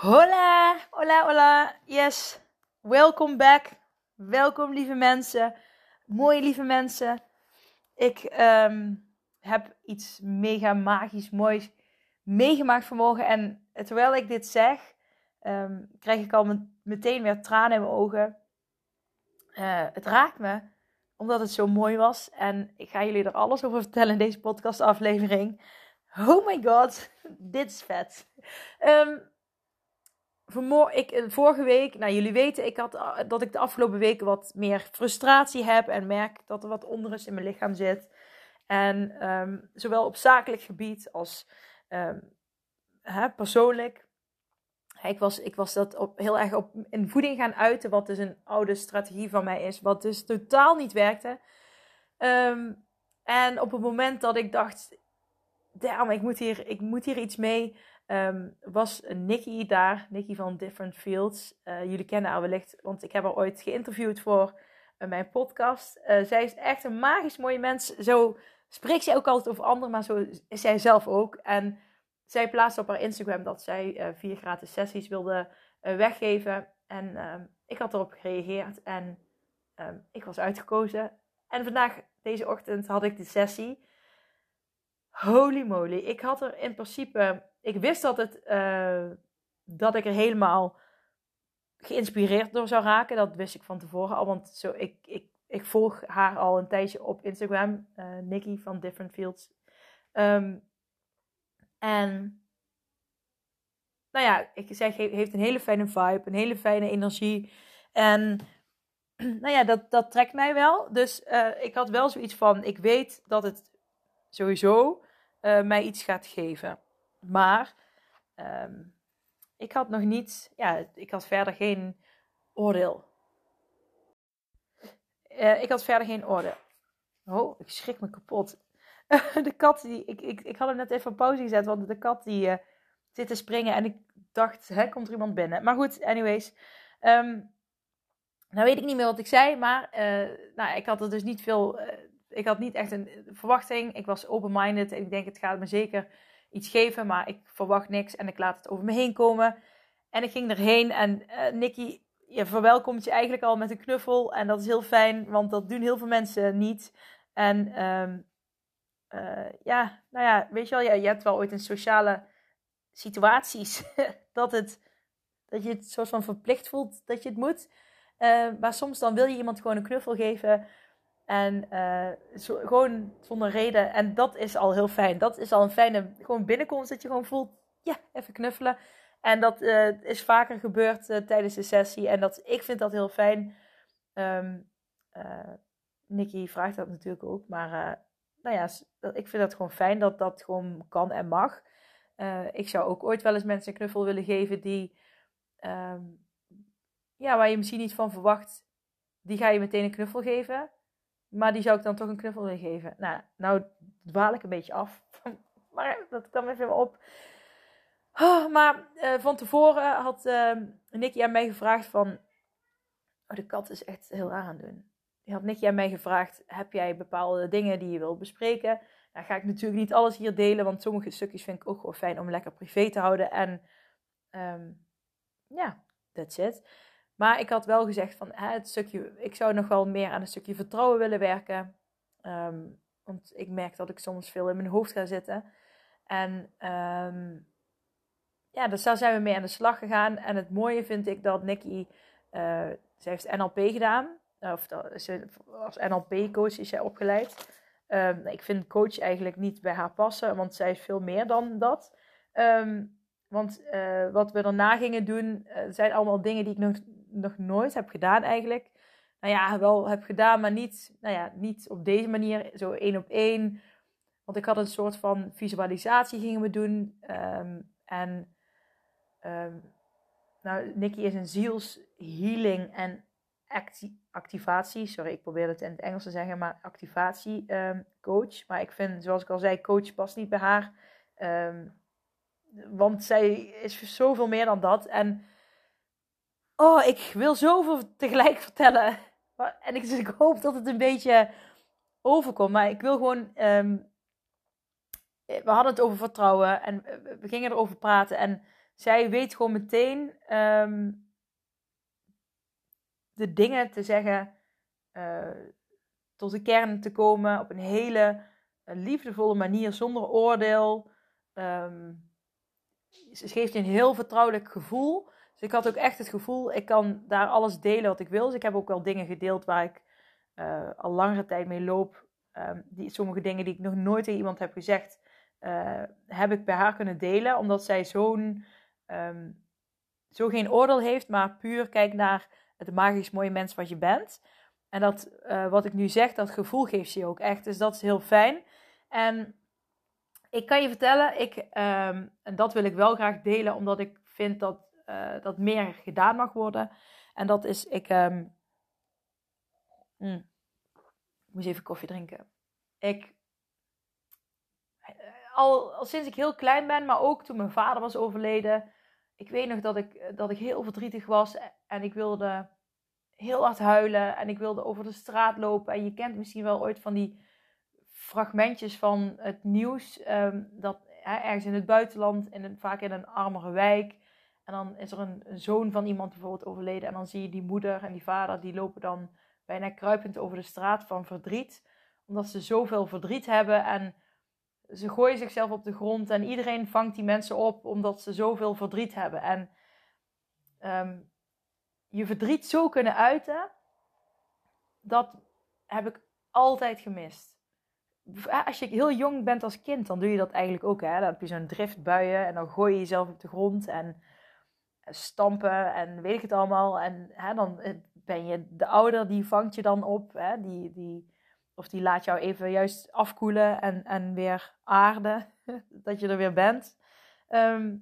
Hola, hola, hola. Yes, welcome back. Welkom lieve mensen. Mooie lieve mensen. Ik ehm, heb iets mega magisch moois meegemaakt vanmorgen. En terwijl ik dit zeg, ehm, krijg ik al meteen weer tranen in mijn ogen. Uh, het raakt me, omdat het zo mooi was. En ik ga jullie er alles over vertellen in deze podcastaflevering. Oh my god, dit is vet. Um, ik, eh, vorige week, nou jullie weten ik had, eh, dat ik de afgelopen weken wat meer frustratie heb en merk dat er wat onrust in mijn lichaam zit. En um, zowel op zakelijk gebied als um, hè, persoonlijk. Ik was, ik was dat op, heel erg op, in voeding gaan uiten, wat dus een oude strategie van mij is, wat dus totaal niet werkte. Um, en op het moment dat ik dacht, damn, ik moet hier, ik moet hier iets mee, um, was Nikki daar, Nikki van Different Fields. Uh, jullie kennen haar wellicht, want ik heb haar ooit geïnterviewd voor uh, mijn podcast. Uh, zij is echt een magisch mooie mens. Zo spreekt zij ook altijd over anderen, maar zo is zij zelf ook. En zij plaatste op haar Instagram dat zij vier gratis sessies wilde weggeven. En ehm, ik had erop gereageerd en um, ik was uitgekozen. En vandaag, deze ochtend, had ik de sessie. Holy moly. Ik had er in principe ik wist dat, het, uh, dat ik er helemaal geïnspireerd door zou raken. Dat wist ik van tevoren al. Want zo, ik, ik, ik volg haar al een tijdje op Instagram. Uh, Nikki van Different Fields. Um, en nou ja, ik zeg, heeft een hele fijne vibe. Een hele fijne energie. En nou ja, dat, dat trekt mij wel. Dus uh, ik had wel zoiets van, ik weet dat het sowieso uh, mij iets gaat geven. Maar um, ik had nog niet, ja, ik had verder geen oordeel. Uh, ik had verder geen oordeel. Oh, ik schrik me kapot. de kat, die, ik, ik, ik had hem net even op pauze gezet, want de kat die uh, zit te springen en ik dacht, hè, komt er iemand binnen? Maar goed, anyways. Um, nou weet ik niet meer wat ik zei, maar nou, ik had er dus niet veel, ik had niet echt een verwachting. Ik was open-minded en ik denk, het gaat me zeker iets geven, maar ik verwacht niks en ik laat het over me heen komen. En ik ging erheen en uh, Nicky je verwelkomt je eigenlijk al met een knuffel. En dat is heel fijn, want dat doen heel veel mensen niet. En um, uh, ja, nou ja, weet je wel, ja, je hebt wel ooit in sociale situaties dat, het, dat je het soort van verplicht voelt dat je het moet. Uh, maar soms dan wil je iemand gewoon een knuffel geven. En uh, zo, gewoon zonder reden. En dat is al heel fijn. Dat is al een fijne gewoon binnenkomst dat je gewoon voelt, ja, even knuffelen. En dat uh, is vaker gebeurd uh, tijdens de sessie. En dat, ik vind dat heel fijn. Um, Nicky vraagt dat natuurlijk ook. Maar nou ja, ik vind dat gewoon fijn dat dat gewoon kan en mag. ik zou ook ooit wel eens mensen een knuffel willen geven die... Um, ja, waar je misschien niet van verwacht. Die ga je meteen een knuffel geven. Maar die zou ik dan toch een knuffel willen geven. Nou, nou dwaal ik een beetje af. maar dat kwam even op. Oh, maar uh, van tevoren had uh, Nicky aan mij gevraagd van... Oh, de kat is echt heel raar aan het doen. Die had Nicky aan mij gevraagd... Heb jij bepaalde dingen die je wilt bespreken? Nou ga ik natuurlijk niet alles hier delen. Want sommige stukjes vind ik ook gewoon fijn om lekker privé te houden. En um, ja, that's it. Maar ik had wel gezegd van hè, het stukje, ik zou nog wel meer aan een stukje vertrouwen willen werken. Um, want ik merk dat ik soms veel in mijn hoofd ga zitten. En um, ja, dus daar zijn we mee aan de slag gegaan. En het mooie vind ik dat Nikki, uh, ze heeft NLP gedaan. Of ze, als NLP-coach is zij opgeleid. Um, ik vind coach eigenlijk niet bij haar passen, want zij is veel meer dan dat. Want uh, wat we daarna gingen doen, uh, zijn allemaal dingen die ik nog nog nooit heb gedaan eigenlijk. nou ja, wel heb gedaan, maar niet, nou ja, niet op deze manier, zo één op één. Want ik had een soort van visualisatie gingen we doen. Ehm, en um, nou, Nikki is een zielshealing en acti activatie. Sorry, ik probeer het in het Engels te zeggen, maar activatie um, coach. Maar ik vind, zoals ik al zei, coach past niet bij haar. want zij is zoveel meer dan dat. En oh, ik wil zoveel tegelijk vertellen. En ik, dus ik hoop dat het een beetje overkomt. Maar ik wil gewoon. Um, we hadden het over vertrouwen en we gingen erover praten. En zij weet gewoon meteen um, de dingen te zeggen. Uh, tot de kern te komen op een hele uh, liefdevolle manier, zonder oordeel. Um, ze geeft je een heel vertrouwelijk gevoel. Dus ik had ook echt het gevoel, ik kan daar alles delen wat ik wil. Dus ik heb ook wel dingen gedeeld waar ik uh, al langere tijd mee loop. Um, die, sommige dingen die ik nog nooit tegen iemand heb gezegd, uh, heb ik bij haar kunnen delen. Omdat zij zo'n, um, zo geen oordeel heeft, maar puur kijkt naar het magisch mooie mens wat je bent. En dat, uh, wat ik nu zeg, dat gevoel geeft ze ook echt. Dus dat is heel fijn. En ik kan je vertellen, ik, um, en dat wil ik wel graag delen, omdat ik vind dat uh, dat meer gedaan mag worden. En dat is, ik, um, mm, ik moest even koffie drinken. Ik, eh, al, al sinds ik heel klein ben, maar ook toen mijn vader was overleden. Ik weet nog dat ik, dat ik heel verdrietig was en ik wilde heel hard huilen en ik wilde over de straat lopen. En je kent misschien wel ooit van die fragmentjes van het nieuws. Um, dat hè, ergens in het buitenland, in vaak in een armere wijk, en dan is er een, zoon van iemand bijvoorbeeld overleden. En dan zie je die moeder en die vader, die lopen dan bijna kruipend over de straat van verdriet. Omdat ze zoveel verdriet hebben. En ze gooien zichzelf op de grond. En iedereen vangt die mensen op omdat ze zoveel verdriet hebben. En um, je verdriet zo kunnen uiten, dat heb ik altijd gemist. Als je heel jong bent als kind, dan doe je dat eigenlijk ook. Hè? Dan heb je zo'n driftbuien en dan gooi je jezelf op de grond. En stampen en weet ik het allemaal. En hè, dan eh, ben je de ouder, die vangt je dan op. Hè, die, die, of die laat jou even juist afkoelen en, en weer aarden. dat je er weer bent. Ehm,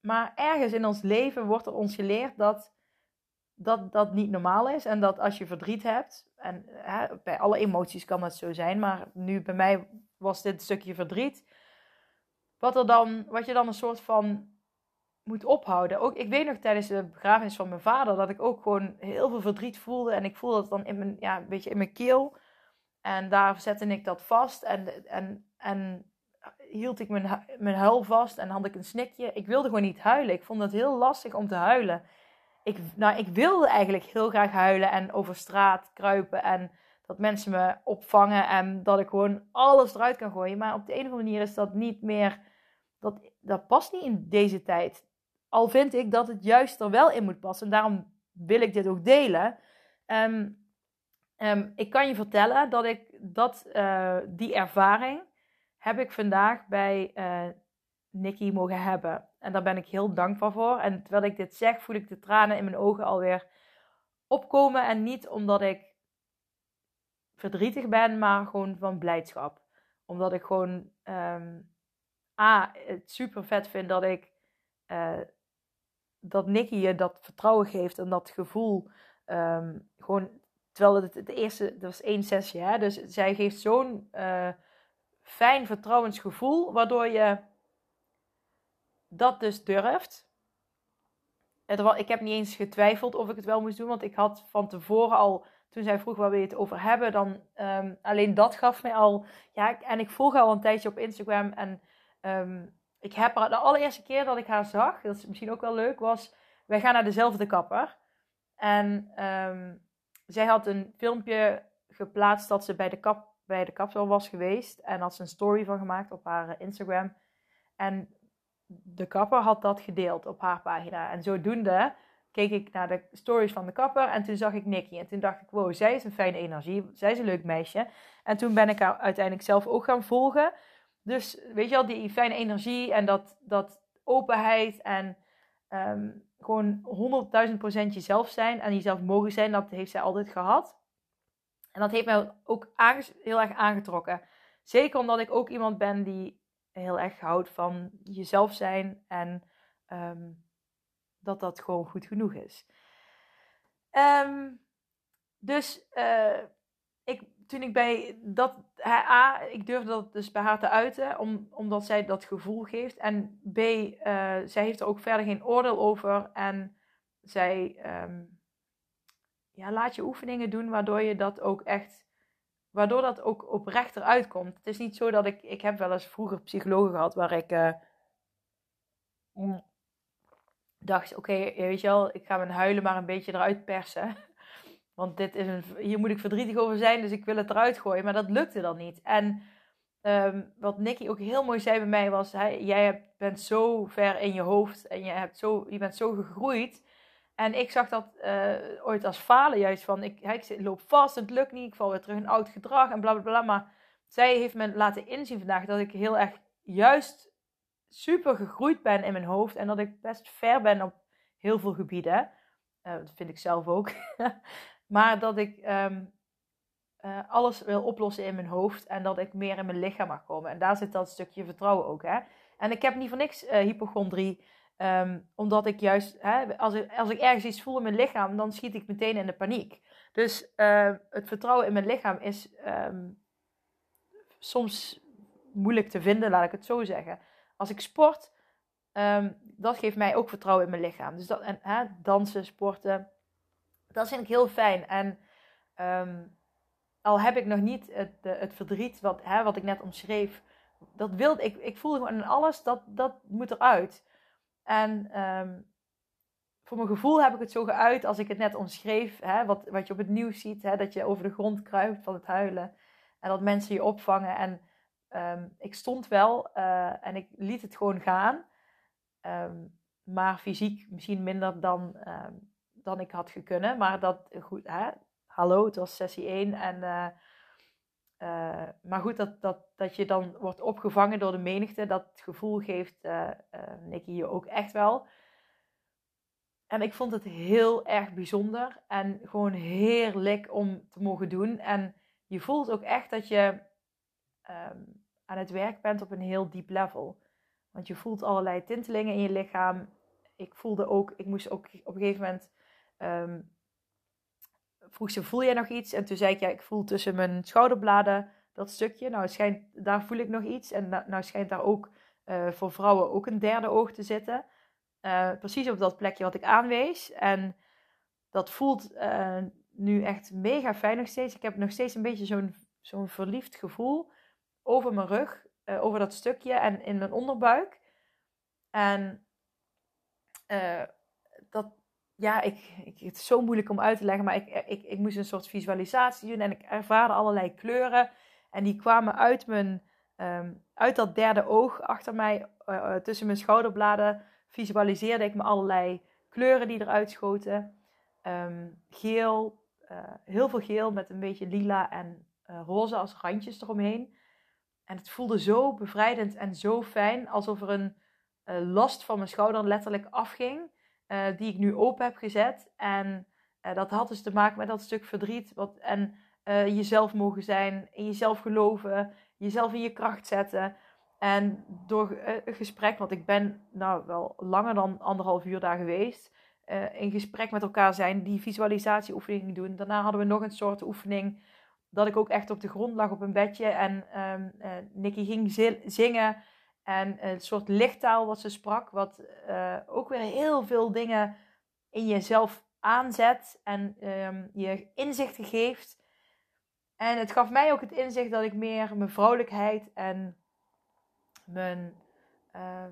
maar ergens in ons leven wordt er ons geleerd dat dat, dat niet normaal is. En dat als je verdriet hebt, en hè, bij alle emoties kan dat zo zijn, maar nu bij mij was dit stukje verdriet. Wat, er dan, wat je dan een soort van moet ophouden. Ook, ik weet nog tijdens de begrafenis van mijn vader dat ik ook gewoon heel veel verdriet voelde. En ik voelde het dan in mijn, ja, een beetje in mijn keel. En daar zette ik dat vast. En, en, en hield ik mijn, mijn huil vast en had ik een snikje. Ik wilde gewoon niet huilen. Ik vond het heel lastig om te huilen. Ik, nou, ik wilde eigenlijk heel graag huilen en over straat kruipen. En dat mensen me opvangen en dat ik gewoon alles eruit kan gooien. Maar op de een of andere manier is dat niet meer. Dat, dat past niet in deze tijd. Al vind ik dat het juist er wel in moet passen. Daarom wil ik dit ook delen. Um, um, ik kan je vertellen dat ik dat, uh, die ervaring heb ik vandaag bij uh, Nicky mogen hebben. En daar ben ik heel dankbaar voor. En terwijl ik dit zeg, voel ik de tranen in mijn ogen alweer opkomen. En niet omdat ik verdrietig ben, maar gewoon van blijdschap. Omdat ik gewoon um, A, het super vet vind dat ik uh, dat Nicky je dat vertrouwen geeft en dat gevoel. Um, gewoon, terwijl het het eerste, dat was één sessie, hè? dus zij geeft zo'n uh, fijn vertrouwensgevoel, waardoor je dat dus durft. Ik heb niet eens getwijfeld of ik het wel moest doen, want ik had van tevoren al, toen zij vroeg waar we het over hebben, dan um, alleen dat gaf mij al, ja, en ik volg al een tijdje op Instagram en um, ik heb haar, de allereerste keer dat ik haar zag, dat is misschien ook wel leuk, was wij gaan naar dezelfde kapper. En um, zij had een filmpje geplaatst dat ze bij de, kap, bij de kapsel was geweest. En had ze een story van gemaakt op haar Instagram. En de kapper had dat gedeeld op haar pagina. En zodoende keek ik naar de stories van de kapper en toen zag ik Nicky. En toen dacht ik, wow, zij is een fijne energie. Zij is een leuk meisje. En toen ben ik haar uiteindelijk zelf ook gaan volgen. Dus weet je wel, die fijne energie en dat, dat openheid. En um, gewoon 100.000 procent jezelf zijn en jezelf mogen zijn. Dat heeft zij altijd gehad. En dat heeft mij ook heel erg aangetrokken. Zeker omdat ik ook iemand ben die heel erg houdt van jezelf zijn en ehm, dat dat gewoon goed genoeg is. Ehm, dus uh, ik, toen ik bij dat, A, ik durfde dat dus bij haar te uiten, om, omdat zij dat gevoel geeft. En B, uh, zij heeft er ook verder geen oordeel over. En zij um, ja, laat je oefeningen doen waardoor je dat ook echt waardoor dat ook oprecht eruit komt. Het is niet zo dat ik, ik heb wel eens vroeger psychologen gehad waar ik uh, dacht, oké, weet je wel, ik ga mijn huilen maar een beetje eruit persen. Want dit is een, hier moet ik verdrietig over zijn, dus ik wil het eruit gooien. Maar dat lukte dan niet. En um, wat Nicky ook heel mooi zei bij mij was, jij bent zo ver in je hoofd en je, hebt zo, je bent zo gegroeid en ik zag dat uh, ooit als falen, juist van ik, ik loop vast, het lukt niet, ik val weer terug in oud gedrag en bla bla bla. Maar zij heeft me laten inzien vandaag dat ik heel erg juist super gegroeid ben in mijn hoofd en dat ik best ver ben op heel veel gebieden. Uh, dat vind ik zelf ook. maar dat ik um, uh, alles wil oplossen in mijn hoofd en dat ik meer in mijn lichaam mag komen. En daar zit dat stukje vertrouwen ook. Hè? En ik heb niet voor niks hypochondrie. Ehm, omdat ik juist, hè, als, ik, als ik ergens iets voel in mijn lichaam, dan schiet ik meteen in de paniek. Dus uh, het vertrouwen in mijn lichaam is soms moeilijk te vinden, laat ik het zo zeggen. Als ik sport, um, dat geeft mij ook vertrouwen in mijn lichaam. Dus dat, en, hè, dansen, sporten, dat vind ik heel fijn. En al heb ik nog niet het, het verdriet wat, hè, wat ik net omschreef, dat wilde ik, ik voelde gewoon alles, dat, dat moet eruit. En um, voor mijn gevoel heb ik het zo geuit als ik het net omschreef. Hè, wat, wat je op het nieuws ziet. Hè, dat je over de grond kruipt van het huilen. En dat mensen je opvangen. En um, ik stond wel uh, en ik liet het gewoon gaan. Maar fysiek misschien minder dan, dan ik had gekunnen. Maar dat, goed, hè, hallo, het was sessie 1. En uh, uh, maar goed, dat, dat, dat je dan wordt opgevangen door de menigte, dat gevoel geeft uh, Nicky je ook echt wel. En ik vond het heel erg bijzonder en gewoon heerlijk om te mogen doen. En je voelt ook echt dat je um, aan het werk bent op een heel diep level. Want je voelt allerlei tintelingen in je lichaam. Ik voelde ook, ik moest ook op een gegeven moment um, vroeg ze, voel jij nog iets? En toen zei ik, ja, ik voel tussen mijn schouderbladen dat stukje. Nou, schijnt, daar voel ik nog iets. En nou schijnt daar ook uh, voor vrouwen ook een derde oog te zitten. Uh, precies op dat plekje wat ik aanwees. En dat voelt uh, nu echt mega fijn nog steeds. Ik heb nog steeds een beetje zo'n zo'n verliefd gevoel over mijn rug, over dat stukje en in mijn onderbuik. En dat, ja, ik, ik, het is zo moeilijk om uit te leggen, maar ik, ik, ik moest een soort visualisatie doen en ik ervaarde allerlei kleuren. En die kwamen uit, mijn, um, uit dat derde oog achter mij, uh, tussen mijn schouderbladen, visualiseerde ik me allerlei kleuren die eruit schoten. Um, geel, uh, heel veel geel met een beetje lila en roze als randjes eromheen. En het voelde zo bevrijdend en zo fijn, alsof er een last van mijn schouder letterlijk afging. Uh, die ik nu open heb gezet. En uh, dat had dus te maken met dat stuk verdriet. Wat, en uh, jezelf mogen zijn, in jezelf geloven, jezelf in je kracht zetten. En door een gesprek, want ik ben nou wel langer dan anderhalf uur daar geweest. in gesprek met elkaar zijn, die visualisatieoefening doen. Daarna hadden we nog een soort oefening. Dat ik ook echt op de grond lag op een bedje. En um, Nicky ging zingen. En een soort lichttaal wat ze sprak, wat uh, ook weer heel veel dingen in jezelf aanzet en um, je inzichten geeft. En het gaf mij ook het inzicht dat ik meer mijn vrouwelijkheid en mijn. Uh,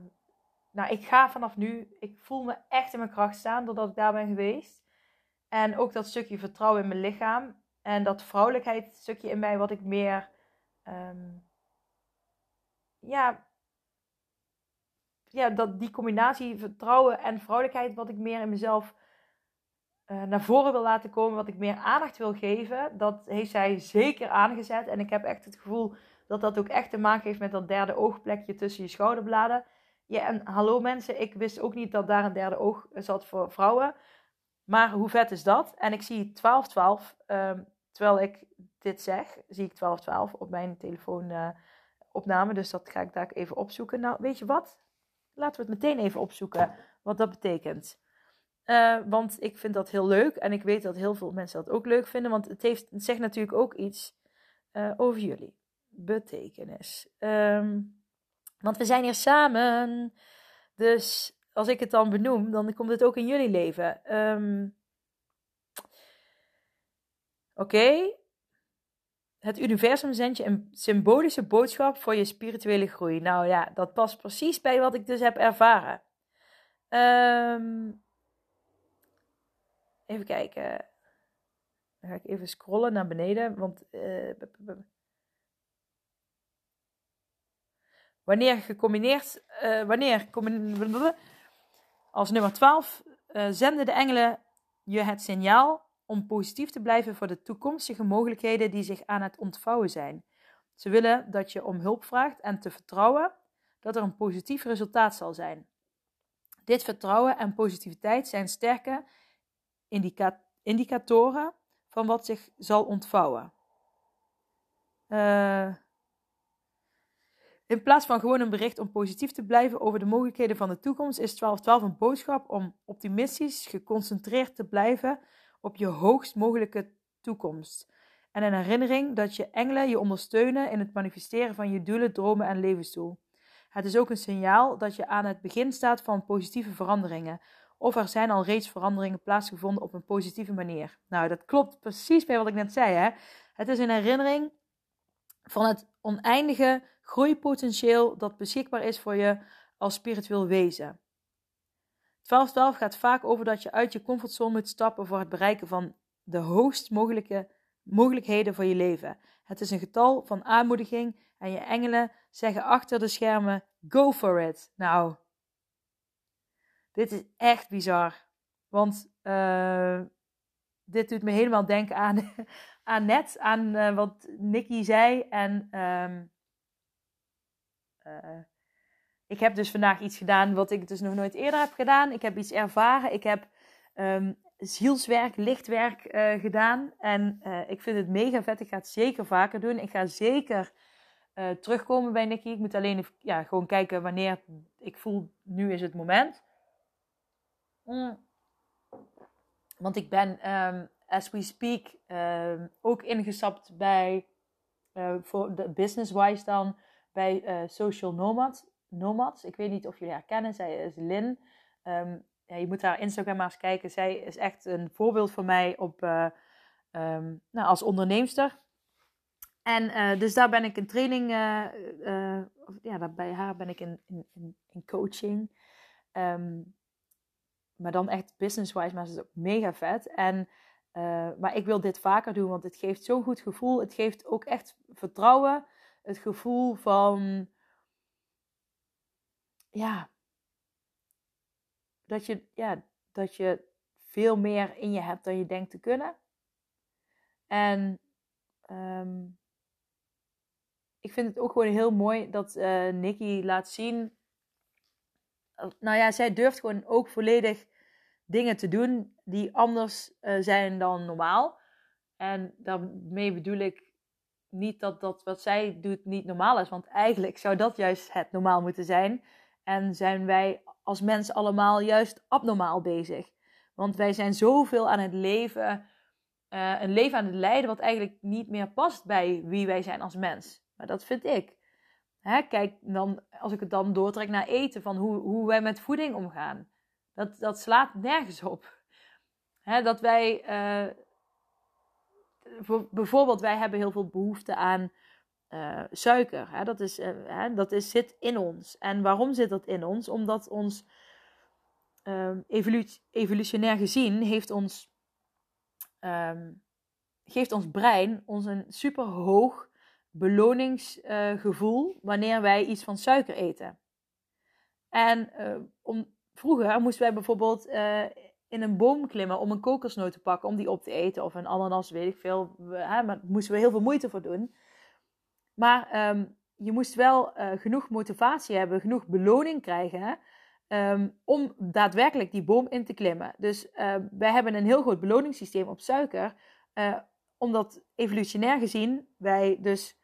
nou, ik ga vanaf nu, ik voel me echt in mijn kracht staan doordat ik daar ben geweest. En ook dat stukje vertrouwen in mijn lichaam. En dat vrouwelijkheid stukje in mij wat ik meer. Um, ja, ja, dat, die combinatie vertrouwen en vrouwelijkheid, wat ik meer in mezelf uh, naar voren wil laten komen, wat ik meer aandacht wil geven, dat heeft zij zeker aangezet. En ik heb echt het gevoel dat dat ook echt te maken heeft met dat derde oogplekje tussen je schouderbladen. Ja, en hallo mensen, ik wist ook niet dat daar een derde oog zat voor vrouwen. Maar hoe vet is dat? En ik zie 1212, um, terwijl ik dit zeg, zie ik 1212 op mijn telefoonopname. Uh, dus dat ga ik daar even opzoeken. Nou, weet je wat? Laten we het meteen even opzoeken wat dat betekent. Uh, want ik vind dat heel leuk en ik weet dat heel veel mensen dat ook leuk vinden, want het, heeft, het zegt natuurlijk ook iets uh, over jullie. Betekenis. Um, want we zijn hier samen. Dus als ik het dan benoem, dan komt het ook in jullie leven. Um, Oké. Het universum zendt je een symbolische boodschap voor je spirituele groei. Nou ja, dat past precies bij wat ik dus heb ervaren. Um, even kijken. Dan ga ik even scrollen naar beneden. Want. Uh, wanneer gecombineerd. Uh, wanneer. Als nummer 12 uh, zenden de engelen je het signaal om positief te blijven voor de toekomstige mogelijkheden die zich aan het ontvouwen zijn. Ze willen dat je om hulp vraagt en te vertrouwen dat er een positief resultaat zal zijn. Dit vertrouwen en positiviteit zijn sterke indica indicatoren van wat zich zal ontvouwen. Uh, in plaats van gewoon een bericht om positief te blijven over de mogelijkheden van de toekomst, is 1212 een boodschap om optimistisch geconcentreerd te blijven op je hoogst mogelijke toekomst. En een herinnering dat je engelen je ondersteunen in het manifesteren van je doelen, dromen en levensdoel. Het is ook een signaal dat je aan het begin staat van positieve veranderingen. Of er zijn al reeds veranderingen plaatsgevonden op een positieve manier. Nou, dat klopt precies bij wat ik net zei. Hè? Het is een herinnering van het oneindige groeipotentieel dat beschikbaar is voor je als spiritueel wezen. 1212 gaat vaak over dat je uit je comfortzone moet stappen voor het bereiken van de hoogst mogelijke mogelijkheden voor je leven. Het is een getal van aanmoediging en je engelen zeggen achter de schermen: Go for it. Nou, dit is echt bizar. Want uh, dit doet me helemaal denken aan, aan net, aan uh, wat Nicky zei. En um, uh, ik heb dus vandaag iets gedaan wat ik dus nog nooit eerder heb gedaan. Ik heb iets ervaren. Ik heb um, zielswerk, lichtwerk uh, gedaan. En uh, ik vind het mega vet. Ik ga het zeker vaker doen. Ik ga zeker uh, terugkomen bij Nicky. Ik moet alleen ja, gewoon kijken wanneer ik voel, nu is het moment. Mm. Want ik ben, um, as we speak, um, ook ingestapt bij, voor de business-wise dan, bij Social Nomad. Nomads. Ik weet niet of jullie haar kennen. Zij is Lin. Um, ja, je moet haar Instagram maar eens kijken. Zij is echt een voorbeeld voor mij op, uh, um, nou, als onderneemster. En uh, dus daar ben ik een training, uh, ja, bij haar ben ik in, in, in coaching. Um, maar dan echt business-wise, maar het is ook mega vet. En, maar ik wil dit vaker doen, want het geeft zo'n goed gevoel. Het geeft ook echt vertrouwen. Het gevoel van ja, dat je, ja, dat je veel meer in je hebt dan je denkt te kunnen. En um, ik vind het ook gewoon heel mooi dat uh, Nikki laat zien. Nou ja, zij durft gewoon ook volledig dingen te doen die anders uh, zijn dan normaal. En daarmee bedoel ik niet dat dat wat zij doet niet normaal is. Want eigenlijk zou dat juist het normaal moeten zijn. En zijn wij als mens allemaal juist abnormaal bezig. Want wij zijn zoveel aan het leven, uh, een leven aan het leiden wat eigenlijk niet meer past bij wie wij zijn als mens. Maar dat vind ik. Hè, kijk, dan, als ik het dan doortrek naar eten, van hoe, hoe wij met voeding omgaan. Dat, dat slaat nergens op. Hè, dat wij, uh, bijvoorbeeld, wij hebben heel veel behoefte aan uh, suiker. Hè? Dat, is, uh, hè? dat is, zit in ons. En waarom zit dat in ons? Omdat ons uh, evolutionair gezien heeft ons, um, geeft ons brein ons een super hoog beloningsgevoel wanneer wij iets van suiker eten. En uh, om, vroeger moesten wij bijvoorbeeld in een boom klimmen om een kokosnoot te pakken, om die op te eten. Of een ananas, weet ik veel. Hè, maar daar moesten we heel veel moeite voor doen. Maar um, je moest wel uh, genoeg motivatie hebben, genoeg beloning krijgen um, om daadwerkelijk die boom in te klimmen. Dus uh, wij hebben een heel groot beloningssysteem op suiker, uh, omdat evolutionair gezien wij dus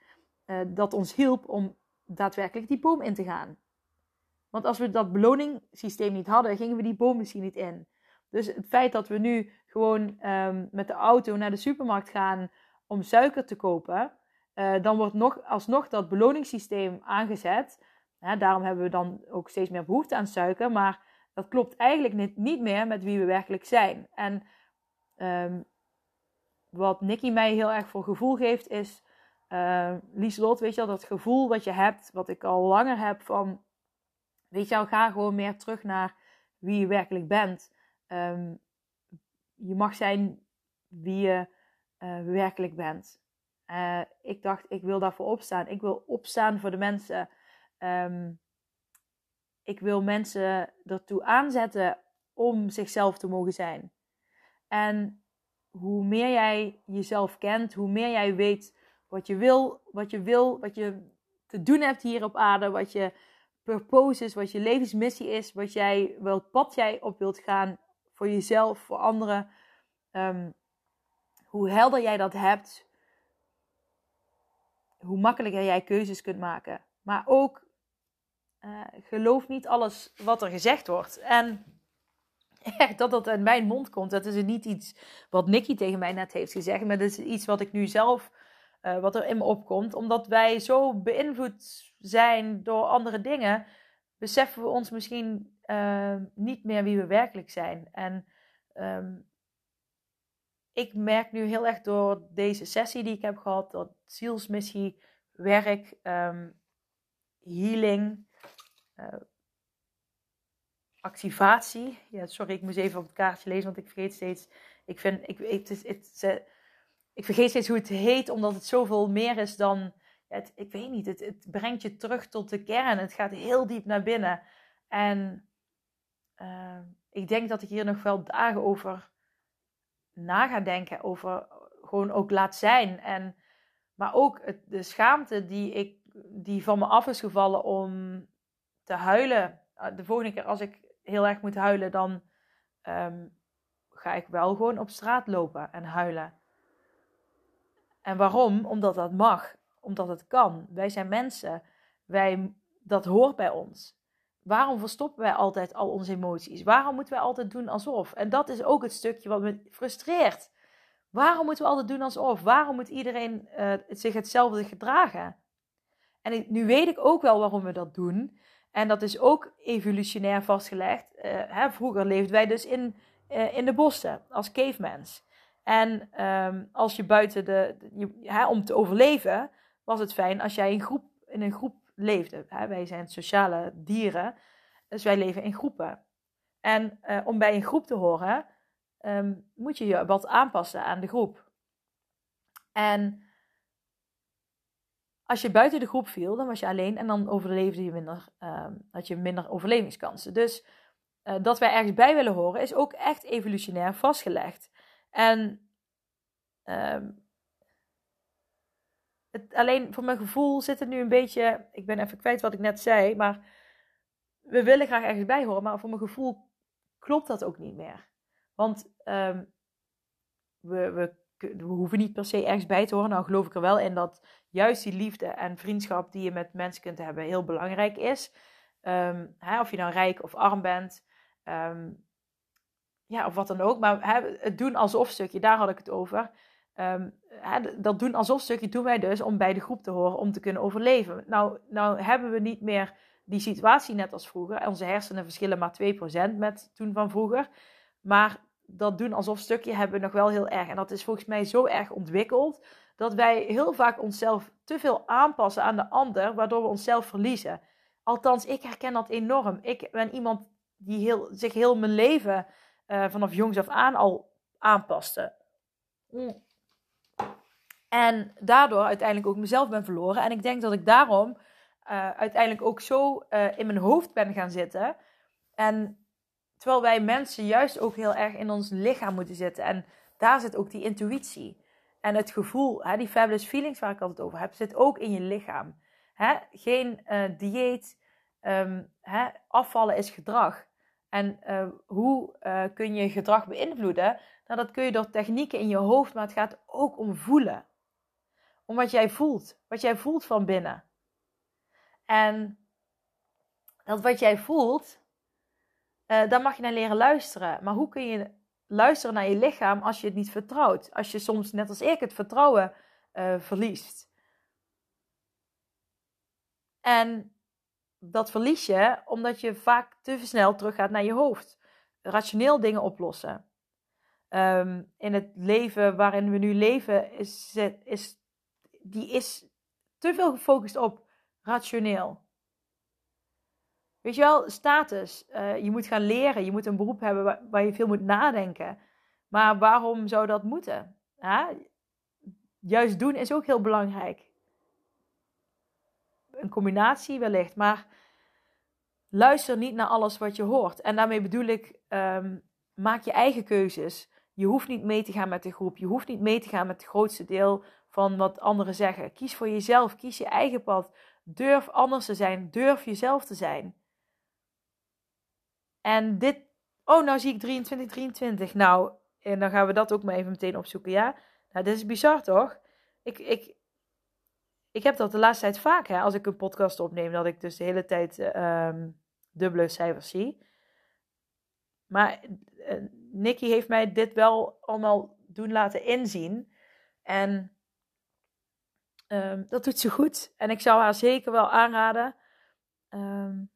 dat ons hielp om daadwerkelijk die boom in te gaan. Want als we dat beloningssysteem niet hadden, gingen we die boom misschien niet in. Dus het feit dat we nu gewoon met de auto naar de supermarkt gaan om suiker te kopen, uh, dan wordt nog, alsnog dat beloningssysteem aangezet. daarom hebben we dan ook steeds meer behoefte aan suiker, maar dat klopt eigenlijk niet, niet meer met wie we werkelijk zijn. En um, wat Nicky mij heel erg voor gevoel geeft, is uh, Lieslot, weet je wel, dat gevoel wat je hebt, wat ik al langer heb van, weet je wel, ga gewoon meer terug naar wie je werkelijk bent. Um, je mag zijn wie je uh, werkelijk bent. Uh, ik dacht, ik wil daarvoor opstaan. Ik wil opstaan voor de mensen. Um, ik wil mensen ertoe aanzetten om zichzelf te mogen zijn. En hoe meer jij jezelf kent, hoe meer jij weet wat je wil, wat je wil, wat je te doen hebt hier op aarde, wat je purpose is, wat je levensmissie is, wat jij, welk pad jij op wilt gaan voor jezelf, voor anderen. Um, hoe helder jij dat hebt, hoe makkelijker jij keuzes kunt maken. Maar ook uh, geloof niet alles wat er gezegd wordt. En echt dat dat uit mijn mond komt, dat is niet iets wat Nicky tegen mij net heeft gezegd, maar dat is iets wat ik nu zelf, uh, wat er in me opkomt. Omdat wij zo beïnvloed zijn door andere dingen, beseffen we ons misschien uh, niet meer wie we werkelijk zijn. En um, ik merk nu heel erg door deze sessie die ik heb gehad, dat zielsmissie, werk, um, healing, uh, activatie. Ja, sorry, ik moest even op het kaartje lezen, want ik vergeet steeds. Ik, vind, ik, het, het, ik vergeet steeds hoe het heet, omdat het zoveel meer is dan. Ik weet niet, het, het brengt je terug tot de kern. Het gaat heel diep naar binnen. En uh, ik denk dat ik hier nog wel dagen over na ga denken. Over gewoon ook laat zijn. En, maar ook het, de schaamte die, ik, die van me af is gevallen om te huilen. Ah, de volgende keer als ik heel erg moet huilen, dan um, ga ik wel gewoon op straat lopen en huilen. En waarom? Omdat dat mag. Omdat het kan. Wij zijn mensen. Wij, dat hoort bij ons. Waarom verstoppen wij altijd al onze emoties? Waarom moeten wij altijd doen alsof? En dat is ook het stukje wat me frustreert. Waarom moeten we altijd doen alsof? Waarom moet iedereen uh, zich hetzelfde gedragen? En nu weet ik ook wel waarom we dat doen. En dat is ook evolutionair vastgelegd. Uh, hè, vroeger leefden wij dus in, uh, in de bossen als cavemans. En um, als je buiten de. Hè, om te overleven was het fijn als jij in, groep, in een groep leefde. Wij zijn sociale dieren, dus wij leven in groepen. En uh, om bij een groep te horen, um, moet je je wat aanpassen aan de groep. En als je buiten de groep viel, dan was je alleen en dan overleefde je minder, um, had je minder overlevingskansen. Dus uh, dat wij ergens bij willen horen, is ook echt evolutionair vastgelegd. En um, alleen voor mijn gevoel zit het nu een beetje. Ik ben even kwijt wat ik net zei. Maar we willen graag ergens bij horen. Maar voor mijn gevoel klopt dat ook niet meer. Want um, we, we, we, hoeven niet per se ergens bij te horen. Nou geloof ik er wel in dat juist die liefde en vriendschap die je met mensen kunt hebben heel belangrijk is. Um, hè, of je nou rijk of arm bent. Um, ja, of wat dan ook. Maar hè, het doen alsof stukje, daar had ik het over. Um, dat doen alsof stukje doen wij dus om bij de groep te horen, om te kunnen overleven. Nou, nou hebben we niet meer die situatie net als vroeger. Onze hersenen verschillen maar 2% met toen van vroeger. Maar dat doen alsof stukje hebben we nog wel heel erg. En dat is volgens mij zo erg ontwikkeld dat wij heel vaak onszelf te veel aanpassen aan de ander, waardoor we onszelf verliezen. Althans, ik herken dat enorm. Ik ben iemand die heel, zich heel mijn leven uh, vanaf jongs af aan al aanpaste. Mm. En daardoor uiteindelijk ook mezelf ben verloren. En ik denk dat ik daarom uh, uiteindelijk ook zo uh, in mijn hoofd ben gaan zitten. En terwijl wij mensen juist ook heel erg in ons lichaam moeten zitten. En daar zit ook die intuïtie. En het gevoel, hè, die fabulous feelings waar ik altijd over heb, zit ook in je lichaam. Hè? Geen uh, dieet. Um, hè? Afvallen is gedrag. En hoe kun je gedrag beïnvloeden? Nou, dat kun je door technieken in je hoofd, maar het gaat ook om voelen. Om wat jij voelt. Wat jij voelt van binnen. En dat wat jij voelt, uh, daar mag je naar leren luisteren. Maar hoe kun je luisteren naar je lichaam als je het niet vertrouwt? Als je soms, net als ik, het vertrouwen uh, verliest. En dat verlies je omdat je vaak te snel teruggaat naar je hoofd. Rationeel dingen oplossen. Um, in het leven waarin we nu leven, is, is, die is te veel gefocust op rationeel. Weet je wel, status. Uh, je moet gaan leren. Je moet een beroep hebben waar, je veel moet nadenken. Maar waarom zou dat moeten? Juist doen is ook heel belangrijk. Een combinatie wellicht. Maar luister niet naar alles wat je hoort. En daarmee bedoel ik, um, maak je eigen keuzes. Je hoeft niet mee te gaan met de groep. Je hoeft niet mee te gaan met het grootste deel van wat anderen zeggen. Kies voor jezelf. Kies je eigen pad. Durf anders te zijn. Durf jezelf te zijn. En dit. Oh, nou zie ik 23, 23. Nou, en dan gaan we dat ook maar even meteen opzoeken. Ja, nou, dit is bizar toch? Ik, ik, ik heb dat de laatste tijd vaak, hè, als ik een podcast opneem, dat ik dus de hele tijd um, dubbele cijfers zie. Maar uh, Nicky heeft mij dit wel allemaal doen laten inzien. En um, dat doet ze goed. En ik zou haar zeker wel aanraden um,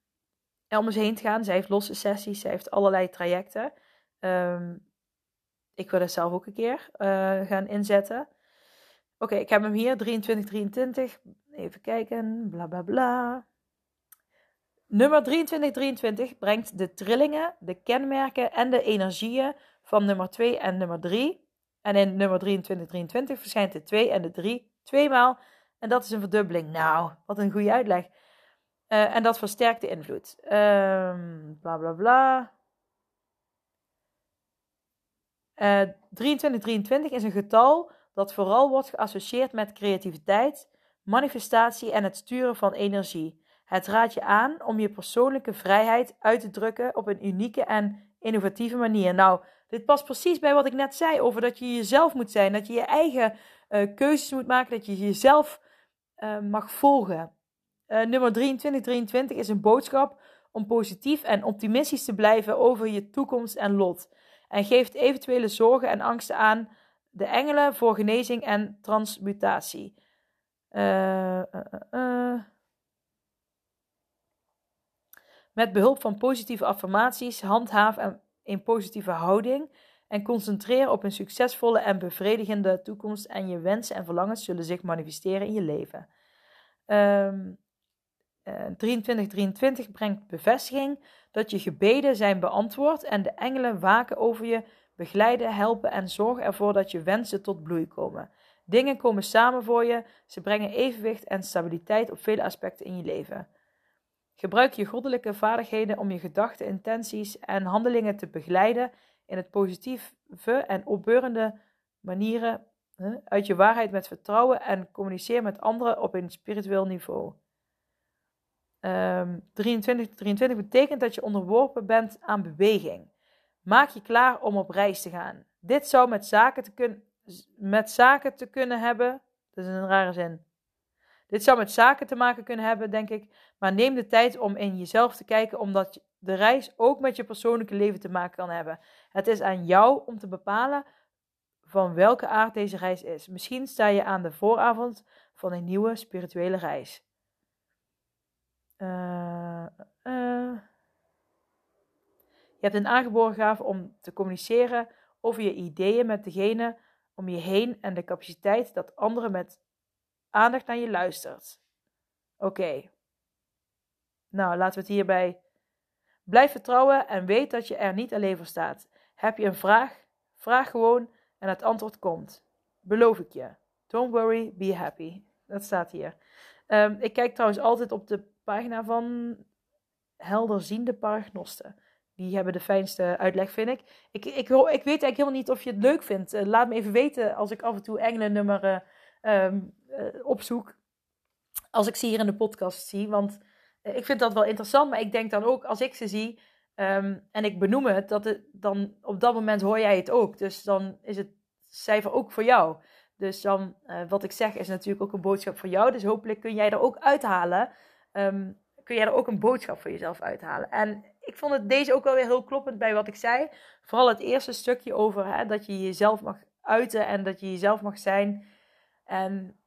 om eens heen te gaan. Zij heeft losse sessies, zij heeft allerlei trajecten. Um, ik wil dat zelf ook een keer uh, gaan inzetten. Oké, ik heb hem hier, 2323. Even kijken, bla bla bla. Nummer 2323 brengt de trillingen, de kenmerken en de energieën van nummer 2 en nummer 3. En in nummer 2323 verschijnt de 2 en de 3 tweemaal. En dat is een verdubbeling. Nou, wat een goede uitleg. Uh, en dat versterkt de invloed. Um, bla bla bla. Uh, 2323 is een getal dat vooral wordt geassocieerd met creativiteit, manifestatie en het sturen van energie. Het raadt je aan om je persoonlijke vrijheid uit te drukken op een unieke en innovatieve manier. Nou, dit past precies bij wat ik net zei over dat je jezelf moet zijn, dat je je eigen uh, keuzes moet maken, dat je jezelf uh, mag volgen. Uh, nummer 2323 is een boodschap om positief en optimistisch te blijven over je toekomst en lot. En geeft eventuele zorgen en angsten aan de engelen voor genezing en transmutatie. Met behulp van positieve affirmaties handhaaf een positieve houding en concentreer op een succesvolle en bevredigende toekomst en je wensen en verlangens zullen zich manifesteren in je leven. Um, uh, 2323 brengt bevestiging dat je gebeden zijn beantwoord en de engelen waken over je, begeleiden, helpen en zorgen ervoor dat je wensen tot bloei komen. Dingen komen samen voor je, ze brengen evenwicht en stabiliteit op vele aspecten in je leven. Gebruik je goddelijke vaardigheden om je gedachten, intenties en handelingen te begeleiden in het positieve en opbeurende manieren uit je waarheid met vertrouwen en communiceer met anderen op een spiritueel niveau. Um, 23, 23 betekent dat je onderworpen bent aan beweging. Maak je klaar om op reis te gaan. Dit zou met zaken te, kun, met zaken te kunnen hebben. Dat is een rare zin. Dit zou met zaken te maken kunnen hebben, denk ik. Maar neem de tijd om in jezelf te kijken, omdat de reis ook met je persoonlijke leven te maken kan hebben. Het is aan jou om te bepalen van welke aard deze reis is. Misschien sta je aan de vooravond van een nieuwe spirituele reis. Uh, uh. Je hebt een aangeboren gave om te communiceren over je ideeën met degene om je heen en de capaciteit dat anderen met aandacht naar je luistert. Oké. Nou, laten we het hierbij. Blijf vertrouwen en weet dat je er niet alleen voor staat. Heb je een vraag? Vraag gewoon en het antwoord komt. Beloof ik je. Don't worry, be happy. Dat staat hier. Um, ik kijk trouwens altijd op de pagina van Helderziende Paragnosten. Die hebben de fijnste uitleg, vind ik. Ik, ik, ik weet eigenlijk helemaal niet of je het leuk vindt. Uh, laat me even weten als ik af en toe engelennummer uh, um, uh, opzoek. als ik ze hier in de podcast zie. Want eh, ik vind dat wel interessant, maar ik denk dan ook als ik ze zie ehm, en ik benoem het, dat het, dan op dat moment hoor jij het ook. Dus dan is het cijfer ook voor jou. Dus dan, uh, wat ik zeg, is natuurlijk ook een boodschap voor jou. Dus hopelijk kun jij er ook uithalen. Um, kun jij er ook een boodschap voor jezelf uithalen. En ik vond het deze ook wel weer heel kloppend bij wat ik zei. Vooral het eerste stukje over hè, dat je jezelf mag uiten en dat je jezelf mag zijn. En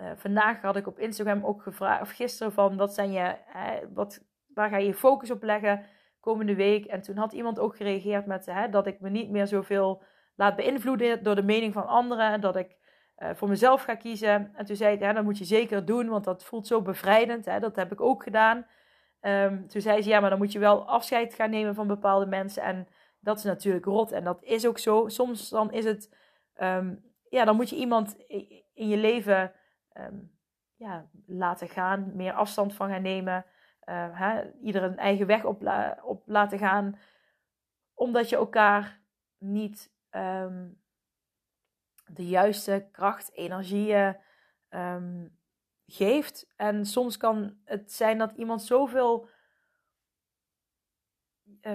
uh, vandaag had ik op Instagram ook gevraagd, of gisteren van wat zijn je, hè, wat, waar ga je je focus op leggen komende week? En toen had iemand ook gereageerd met hè, dat ik me niet meer zoveel laat beïnvloeden door de mening van anderen. En dat ik uh, voor mezelf ga kiezen. En toen zei ik, ja, dat moet je zeker doen, want dat voelt zo bevrijdend. Hè? Dat heb ik ook gedaan. Um, toen zei ze, ja, maar dan moet je wel afscheid gaan nemen van bepaalde mensen. En dat is natuurlijk rot. En dat is ook zo. Soms dan is het, um, ja, dan moet je iemand in je leven um, ja, laten gaan, meer afstand van gaan nemen. Uh? Ieder een eigen weg op, op laten gaan. Omdat je elkaar niet um, de juiste kracht, energieën um, geeft. En soms kan het zijn dat iemand zoveel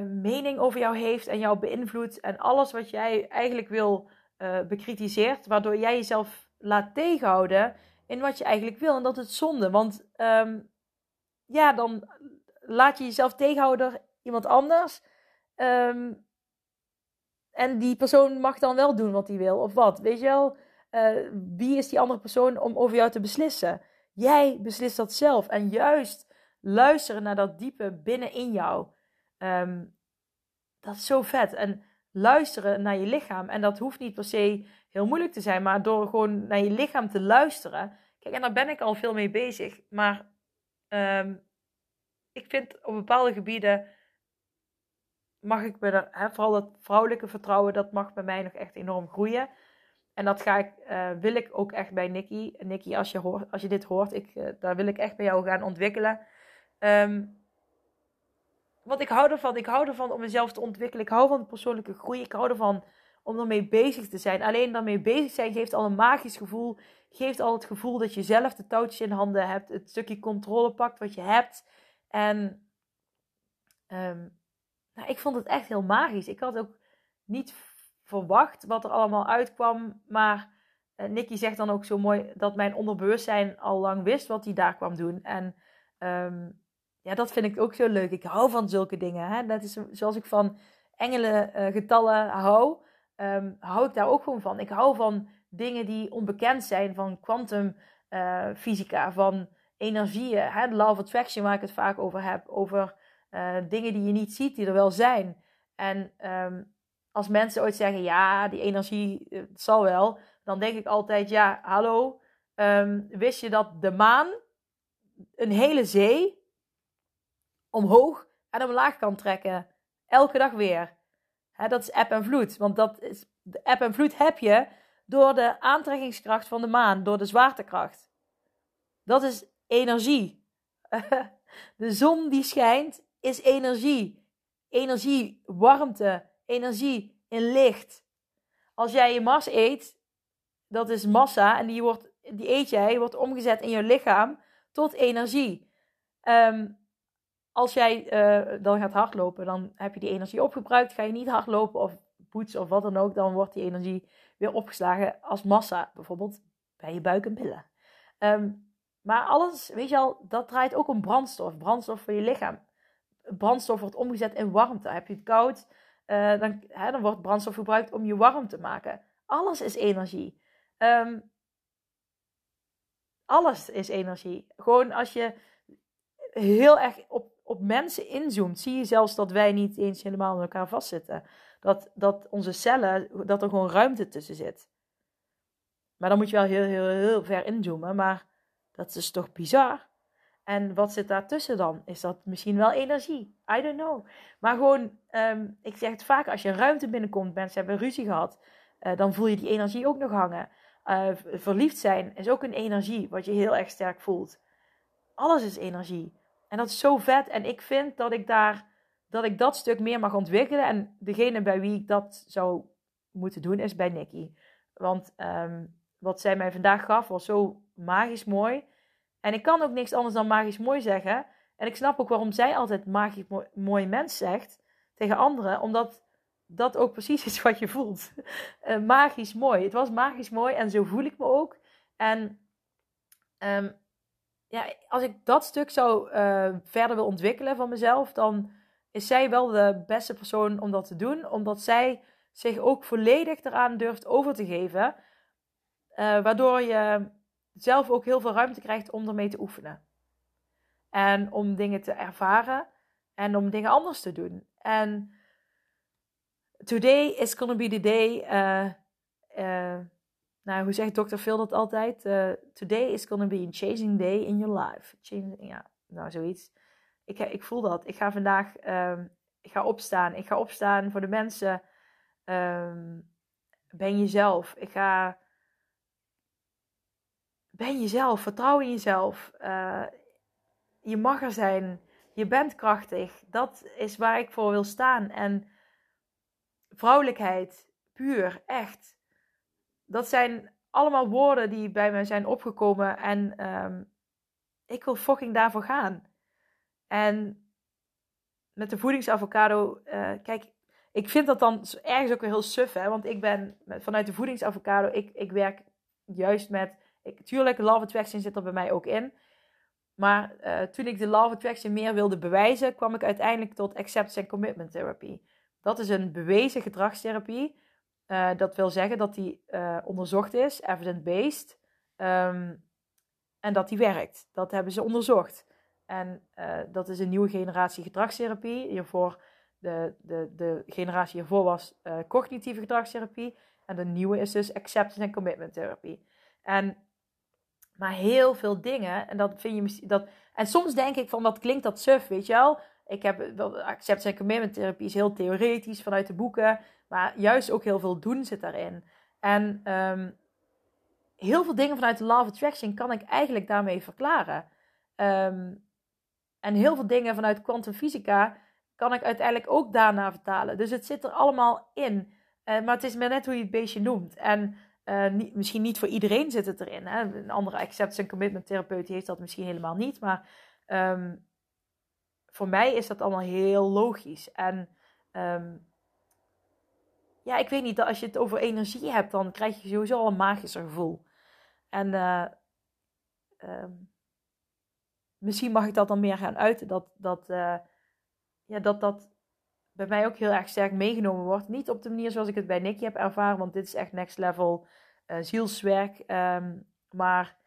mening over jou heeft en jou beïnvloedt. En alles wat jij eigenlijk wil uh, bekritiseert, waardoor jij jezelf laat tegenhouden in wat je eigenlijk wil. En dat is zonde. Want um, ja, dan laat je jezelf tegenhouden door iemand anders. Um, en die persoon mag dan wel doen wat hij wil, of wat. Weet je wel, uh, wie is die andere persoon om over jou te beslissen? Jij beslist dat zelf. En juist luisteren naar dat diepe binnenin jou. Um, dat is zo vet. En luisteren naar je lichaam. En dat hoeft niet per se heel moeilijk te zijn, maar door gewoon naar je lichaam te luisteren. Kijk, en daar ben ik al veel mee bezig. Maar um, ik vind op bepaalde gebieden mag ik me er, hè, vooral het vrouwelijke vertrouwen, dat mag bij mij nog echt enorm groeien. En dat ga ik, uh, wil ik ook echt bij Nikki. Nikki, als je, hoort, als je dit hoort, ik, uh, daar wil ik echt bij jou gaan ontwikkelen. Um, want ik hou ervan. Ik hou ervan om mezelf te ontwikkelen. Ik hou van persoonlijke groei. Ik hou ervan om ermee bezig te zijn. Alleen daarmee bezig zijn geeft al een magisch gevoel. Geeft al het gevoel dat je zelf de touwtjes in handen hebt. Het stukje controle pakt wat je hebt. En um, nou, ik vond het echt heel magisch. Ik had ook niet verwacht wat er allemaal uitkwam. Maar uh, Nicky zegt dan ook zo mooi dat mijn onderbewustzijn al lang wist wat hij daar kwam doen. En um, ja, dat vind ik ook zo leuk. Ik hou van zulke dingen. Hè? Dat is zoals ik van engelen getallen hou. Um, hou ik daar ook gewoon van. Ik hou van dingen die onbekend zijn. Van kwantumfysica, uh, van energieën. Hè? De law of attraction waar ik het vaak over heb. Over uh, dingen die je niet ziet, die er wel zijn. En um, als mensen ooit zeggen, ja, die energie, eh, zal wel. Dan denk ik altijd, ja, hallo. Um, wist je dat de maan een hele zee omhoog en omlaag kan trekken? Elke dag weer. Dat is eb en vloed. Want dat is, de eb en vloed heb je door de aantrekkingskracht van de maan, door de zwaartekracht. Dat is energie. de zon die schijnt is energie. Energie, warmte, energie in licht. Als jij je Mars eet, dat is massa en die, wordt, die eet jij, wordt omgezet in je lichaam tot energie. Um, als jij uh, dan gaat hardlopen, dan heb je die energie opgebruikt. Ga je niet hardlopen of poetsen of wat dan ook, dan wordt die energie weer opgeslagen als massa, bijvoorbeeld bij je buik en billen. Um, maar alles, weet je al, dat draait ook om brandstof. Brandstof voor je lichaam brandstof wordt omgezet in warmte. Heb je het koud, uh, dan, hè, dan wordt brandstof gebruikt om je warm te maken. Alles is energie. Um, alles is energie. Gewoon als je heel erg op, op mensen inzoomt, zie je zelfs dat wij niet eens helemaal met elkaar vastzitten. Dat, dat onze cellen, dat er gewoon ruimte tussen zit. Maar dan moet je wel heel, heel, heel ver inzoomen. Maar dat is toch bizar? En wat zit daartussen dan? Is dat misschien wel energie? I don't know. Maar gewoon, um, ik zeg het vaak, als je ruimte binnenkomt, mensen hebben ruzie gehad, uh, dan voel je die energie ook nog hangen. Uh, verliefd zijn is ook een energie, wat je heel erg sterk voelt. Alles is energie. En dat is zo vet. En ik vind dat ik daar, dat ik dat stuk meer mag ontwikkelen. En degene bij wie ik dat zou moeten doen, is bij Nikki. Want um, wat zij mij vandaag gaf, was zo magisch mooi. En ik kan ook niks anders dan magisch mooi zeggen. En ik snap ook waarom zij altijd magisch mooi, mens zegt tegen anderen. Omdat dat ook precies is wat je voelt. Uh, magisch mooi. Het was magisch mooi en zo voel ik me ook. En um, ja, als ik dat stuk zou uh, verder wil ontwikkelen van mezelf, dan is zij wel de beste persoon om dat te doen. Omdat zij zich ook volledig eraan durft over te geven. Uh, waardoor je zelf ook heel veel ruimte krijgt om ermee te oefenen. En om dingen te ervaren en om dingen anders te doen. En today is gonna be the day. Uh, nou, hoe zegt Dr. Phil dat altijd? Uh, today is gonna be a changing day in your life. Changing, ja, nou zoiets. Ik, ik voel dat. Ik ga vandaag um, ik ga opstaan. Ik ga opstaan voor de mensen. Um, ben jezelf. Ik ga. Ben jezelf. Vertrouw in jezelf. Uh, je mag er zijn. Je bent krachtig. Dat is waar ik voor wil staan. En vrouwelijkheid, puur, echt. Dat zijn allemaal woorden die bij mij zijn opgekomen. En um, ik wil fucking daarvoor gaan. En met de voedingsavocado, uh, kijk, ik vind dat dan ergens ook weer heel suf, hè. Want ik ben vanuit de voedingsavocado, ik, ik werk juist met, ik, tuurlijk, love attraction zit er bij mij ook in. Maar uh, toen ik de love attraction meer wilde bewijzen, kwam ik uiteindelijk tot acceptance and commitment therapy. Dat is een bewezen gedragstherapie. Uh, dat wil zeggen dat die uh, onderzocht is, evidence-based. Um, en dat die werkt. Dat hebben ze onderzocht. En uh, dat is een nieuwe generatie gedragstherapie. Hiervoor, de, de, de generatie hiervoor was cognitieve gedragstherapie. En de nieuwe is dus acceptance en commitment therapie. En, maar heel veel dingen, en dat vind je. Dat, en soms denk ik van wat klinkt dat suf, weet je wel? Ik heb acceptance en commitment therapie is heel theoretisch vanuit de boeken, maar juist ook heel veel doen zit daarin. En um, heel veel dingen vanuit de of Attraction kan ik eigenlijk daarmee verklaren. Um, en heel veel dingen vanuit kwantumfysica kan ik uiteindelijk ook daarna vertalen. Dus het zit er allemaal in. Uh, maar het is maar net hoe je het beestje noemt. En niet, misschien niet voor iedereen zit het erin. Hè? Een andere acceptance en commitment therapeut heeft dat misschien helemaal niet. Maar um, voor mij is dat allemaal heel logisch. En ja, ik weet niet, als je het over energie hebt, dan krijg je sowieso al een magischer gevoel. En uh, um, misschien mag ik dat dan meer gaan uiten. Dat dat, uh, ja, dat dat bij mij ook heel erg sterk meegenomen wordt. Niet op de manier zoals ik het bij Nicky heb ervaren, want dit is echt next level uh, zielswerk. Um, maar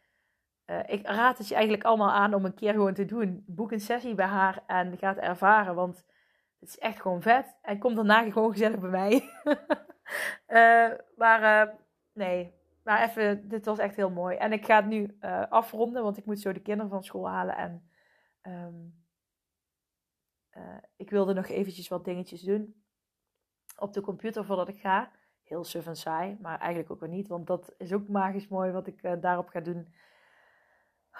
ik raad het je eigenlijk allemaal aan om een keer gewoon te doen. Boek een sessie bij haar en ga het ervaren. Want het is echt gewoon vet. En kom daarna gewoon gezellig bij mij. uh, maar uh, nee, maar even, dit was echt heel mooi. En ik ga het nu afronden, want ik moet zo de kinderen van school halen. En um, ik wilde nog eventjes wat dingetjes doen op de computer voordat ik ga. Heel suf en saai, maar eigenlijk ook weer niet. Want dat is ook magisch mooi wat ik daarop ga doen.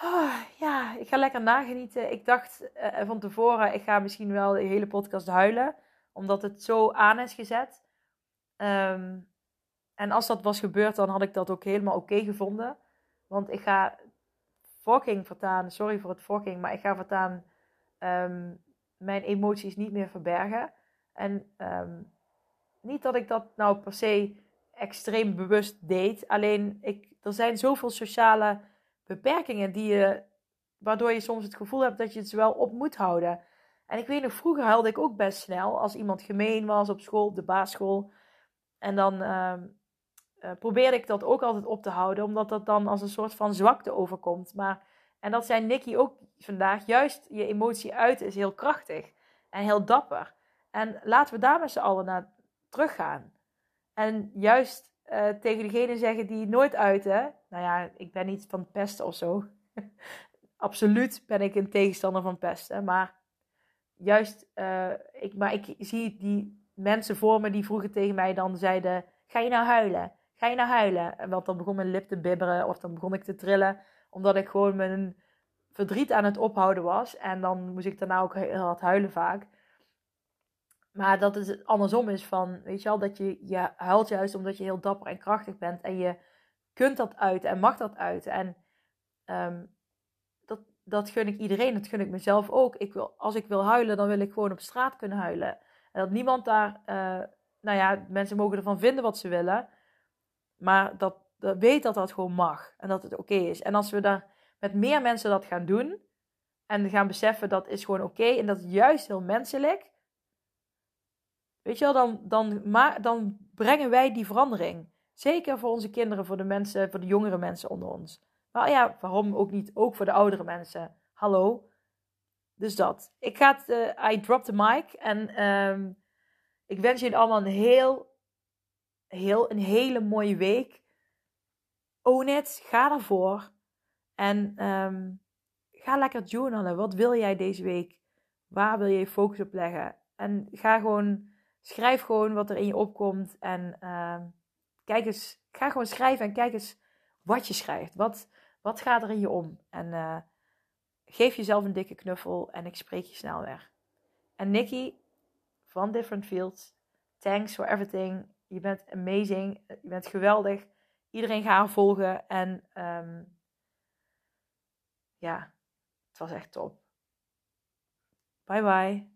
Oh, ja, ik ga lekker nagenieten. Ik dacht uh, van tevoren, ik ga misschien wel de hele podcast huilen. Omdat het zo aan is gezet. Um, en als dat was gebeurd, dan had ik dat ook helemaal oké gevonden. Want ik ga fucking vertaan, sorry voor het fucking, maar ik ga vertaan um, mijn emoties niet meer verbergen. En um, niet dat ik dat nou per se extreem bewust deed. Alleen, ik, er zijn zoveel sociale beperkingen die je, waardoor je soms het gevoel hebt dat je het wel op moet houden. En ik weet nog, vroeger huilde ik ook best snel als iemand gemeen was op school, op de basisschool. En dan uh, probeerde ik dat ook altijd op te houden, omdat dat dan als een soort van zwakte overkomt. Maar, en dat zei Nicky ook vandaag, juist je emotie uiten is heel krachtig en heel dapper. En laten we daar met z'n allen naar teruggaan. En juist uh, tegen degene zeggen die nooit uiten. Nou ja, ik ben niet van pesten of zo. Absoluut ben ik een tegenstander van pesten. Maar juist, uh, ik, maar ik zie die mensen voor me die vroeger tegen mij dan zeiden: Ga je nou huilen? Ga je nou huilen? Want dan begon mijn lip te bibberen of dan begon ik te trillen. Omdat ik gewoon mijn verdriet aan het ophouden was. En dan moest ik daarna ook heel hard huilen vaak. Maar dat het andersom is van, weet je wel, dat je, je huilt juist omdat je heel dapper en krachtig bent. En je kunt dat uiten en mag dat uiten. En um, dat gun ik iedereen. Dat gun ik mezelf ook. Ik wil, als ik wil huilen, dan wil ik gewoon op straat kunnen huilen. En dat niemand daar, uh, nou ja, mensen mogen ervan vinden wat ze willen. Maar dat, dat weet dat dat gewoon mag. En dat het oké is. En als we daar met meer mensen dat gaan doen. En gaan beseffen dat is gewoon oké. en dat is juist heel menselijk. Weet je wel, dan, dan, dan brengen wij die verandering. Zeker voor onze kinderen, voor de mensen, voor de jongere mensen onder ons. Maar ja, waarom ook niet? Ook voor de oudere mensen. Hallo. Dus dat. Ik ga het, uh, I drop the mic. En um, ik wens jullie allemaal een heel, heel, een hele mooie week. Own it. Ga ervoor. En um, ga lekker journalen. Wat wil jij deze week? Waar wil je je focus op leggen? En ga gewoon, schrijf gewoon wat er in je opkomt. En uh, kijk eens, ga gewoon schrijven en kijk eens wat je schrijft. Wat, wat gaat er in je om? En uh, geef jezelf een dikke knuffel en ik spreek je snel weer. En Nikki van Different Fields, thanks for everything. Je bent amazing. Je bent geweldig. Iedereen gaat haar volgen. En um, ja, het was echt top. Bye bye.